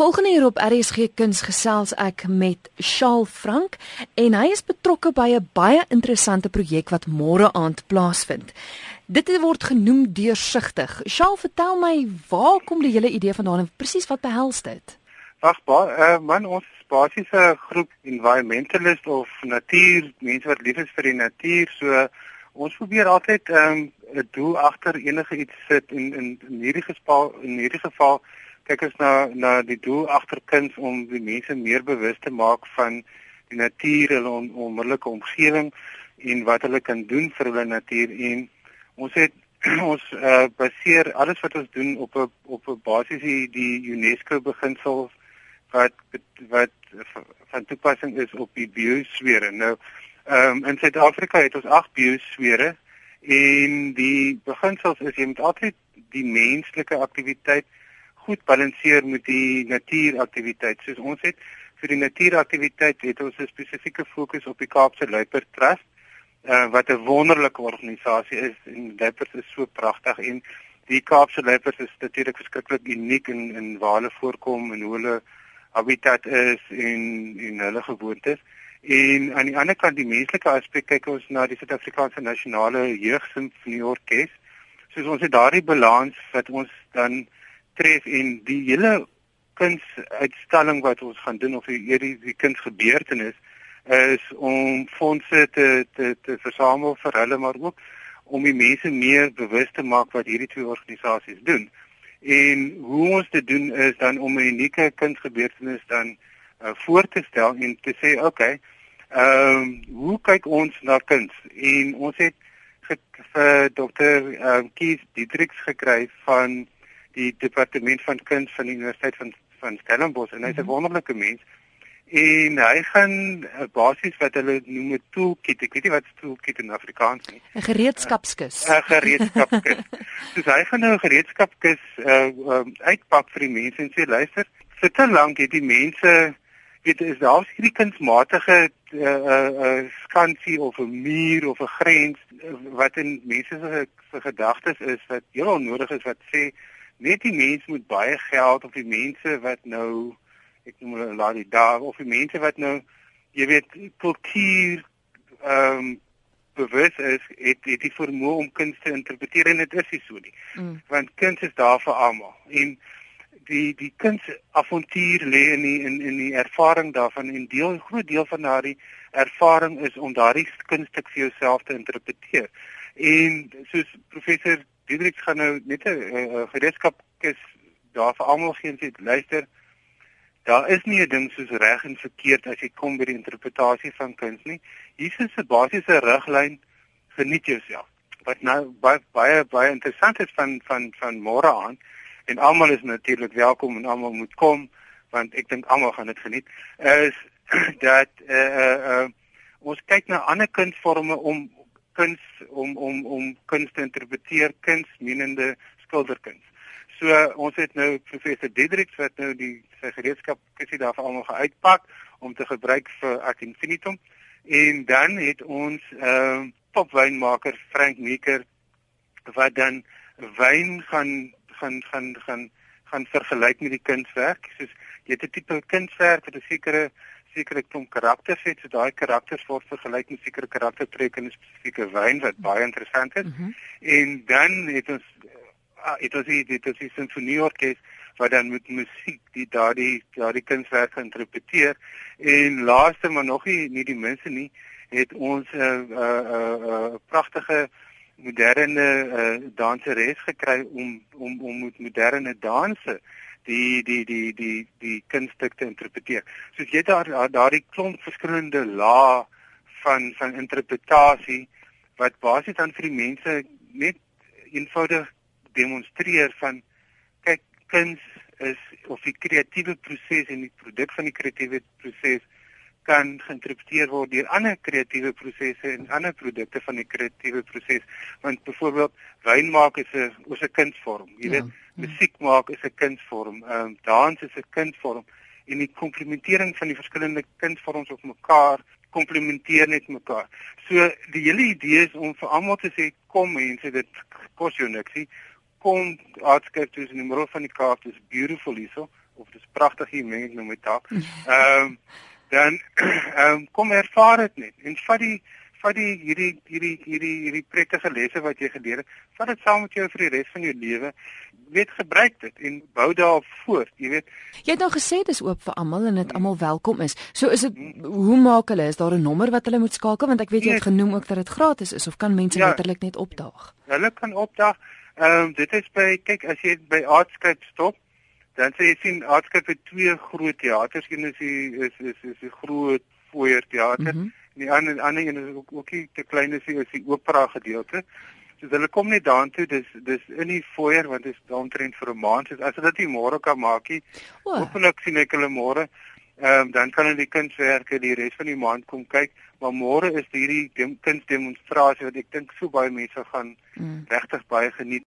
Volgende hier op RSG Kuns gesels ek met Shaal Frank en hy is betrokke by 'n baie interessante projek wat môre aand plaasvind. Dit word genoem deursigtig. Shaal, vertel my, waar kom die hele idee vandaan en presies wat behels dit? Wag, uh, man, ons is basies 'n groep environmentalist of natuur, mense wat lief is vir die natuur, so ons probeer altyd 'n um, doel agter enige iets sit en in in hierdie geval in hierdie geval kyk ons na na die doel agter kuns om die mense meer bewus te maak van die natuur en on, onmiddellike omgewing en wat hulle kan doen vir hulle natuur en ons het ons uh, baseer alles wat ons doen op 'n op 'n basis die, die UNESCO beginsels wat wat van toepassing is op die biosfere. Nou ehm um, in Suid-Afrika het ons 8 biosfere en die beginsels is jy moet altyd die menslike aktiwiteit goed balanseer met die natuuraktiwiteit. Soos ons het vir die natuuraktiwiteit het ons 'n spesifieke fokus op die Kaapse Luiperd Trust, uh, wat 'n wonderlike organisasie is en luiperds is so pragtig en die Kaapse luiperds is natuurlik verskriklik uniek in in waar hulle voorkom en hoe hulle habitat is en en hulle gewoontes. En aan die ander kant die menslike aspek kyk ons na die Suid-Afrikaanse Nasionale Jeugsimfonieorkes. Soos ons het daardie balans wat ons dan tref en die hele kunsuitstalling wat ons gaan doen of hierdie die kunsgebeurtenis is om fondse te te te versamel vir hulle maar ook om die mense meer bewus te maak wat hierdie twee organisasies doen. En hoe ons dit doen is dan om 'n unieke kunsgebeurtenis dan uh, voor te stel en te sê oké, okay, ehm um, hoe kyk ons na kuns? En ons het vir ehm um, Kees Dietrich gekry van die departement van kuns van die universiteit van van Stellenbosch en hy's 'n mhm. wonderlike mens en hy gaan uh, basies wat hulle noem 'n toolkit ek weet nie wat 'n toolkit in Afrikaans is 'n gereedskapskis. 'n uh, gereedskapskis. So hy gaan nou 'n gereedskapskis uh, um, uitpak vir die mense en sê luister vir te lank het die mense weet is daar hierdie kunsmatige uh, uh, uh, skansie of 'n muur of 'n grens uh, wat in mense se gedagtes is wat heel onnodig is wat sê net die mense moet baie geld of die mense wat nou ek noem hulle laat die daar of die mense wat nou jy weet kultuur ehm um, bewus is het het die vermoë om kuns te interpreteer en dit is nie so nie. Mm. want kuns is daar vir almal. En die die kuns avontuur lê in die in in die ervaring daarvan en deel groot deel van daardie ervaring is om daardie kunststuk vir jouself te interpreteer. En soos professor Diederik gaan nou net 'n gereedskap is daar vir almal gee en sê luister daar is nie 'n ding soos reg en verkeerd as jy kom by die interpretasie van kuns nie. Is 'n basiese riglyn geniet jouself. Wat nou baie baie baie interessant is van van van môre aan en almal is natuurlik welkom en almal moet kom want ek dink almal gaan dit geniet is dat eh uh, eh uh, uh, ons kyk na ander kunsvorme om kuns om om om kuns te interpreteer kuns menende skilderkuns. So ons het nou professor Diedrich wat nou die sy gereedskap kisie daar vir almal geuitpak om te gebruik vir ad infinitum en dan het ons ehm uh, popwynmaker Frank Meeker wat dan wyn gaan gaan gaan gaan gaan vergelyk met die kunswerk. Soos jy het 'n tipe kunswerk wat 'n sekere sekere klomp karakters het, so daai karakters word vergelyk met sekere karaktertrekke in 'n spesifieke wyn wat baie interessant is. Mm -hmm. En dan het ons uh, het ons hier dit is 'n sinfonieorkes wat dan met musiek die daardie daardie kunswerk interpreteer en laaste maar nog nie nie die minste nie het ons 'n uh, 'n uh, uh, uh, pragtige moderne uh, danseres gekry om om om met moderne danse die die die die die kunststuk te interpreteer. So jy daar daardie klomp verskillende lae van van interpretasie wat basies dan vir die mense net eenvoudig demonstreer van kyk kuns is of die kreatiewe proses en die produk van die kreatiewe proses kan geïnterpreteer word deur ander kreatiewe prosesse en ander produkte van die kreatiewe proses. Want byvoorbeeld wyn maak is 'n is 'n kunsvorm jy weet? ja, ja. musiek maak is 'n kunsvorm ehm um, dans is 'n kunsvorm en die komplementering van die verskillende kunsvorms op mekaar komplementeer net mekaar. So die hele idee is om vir almal te sê kom mense dit kos jou niks kom aardskep tussen die middel van die Kaap is beautiful hierso. Of dis pragtig hier meng ek nou met taak. Ehm um, dan ehm um, kom ervaar dit net en vat die vat die hierdie hierdie hierdie hierdie prettige lesse wat jy geleer het, vat dit saam met jou vir die res van jou lewe. Weet gebruik dit en bou daarop voort, jy weet. Jy het nou gesê dis oop vir almal en dit almal welkom is. So is dit hoe maak hulle? Is daar 'n nommer wat hulle moet skakel want ek weet jy het nee. genoem ook dat dit gratis is of kan mense ja, letterlik net opdaag? Hulle kan opdaag. Ehm um, dit is by kyk as jy by Artscape stop Dan sê jy sien Artscape het twee groot teaters, een is die is is is die groot foyer teater. Mm -hmm die ander ander een is ook ook nie te klein as die, die opera gedeelte. So hulle kom net daartoe, dis dis in die foyer want dit is omtrent vir 'n maand. So as hulle dit môre kan maak, hopelik sien ek hulle môre. Ehm um, dan kan hulle die kunswerke die res van die maand kom kyk, maar môre is hierdie kunsdemonstrasie wat ek dink so baie mense gaan mm. regtig baie geniet.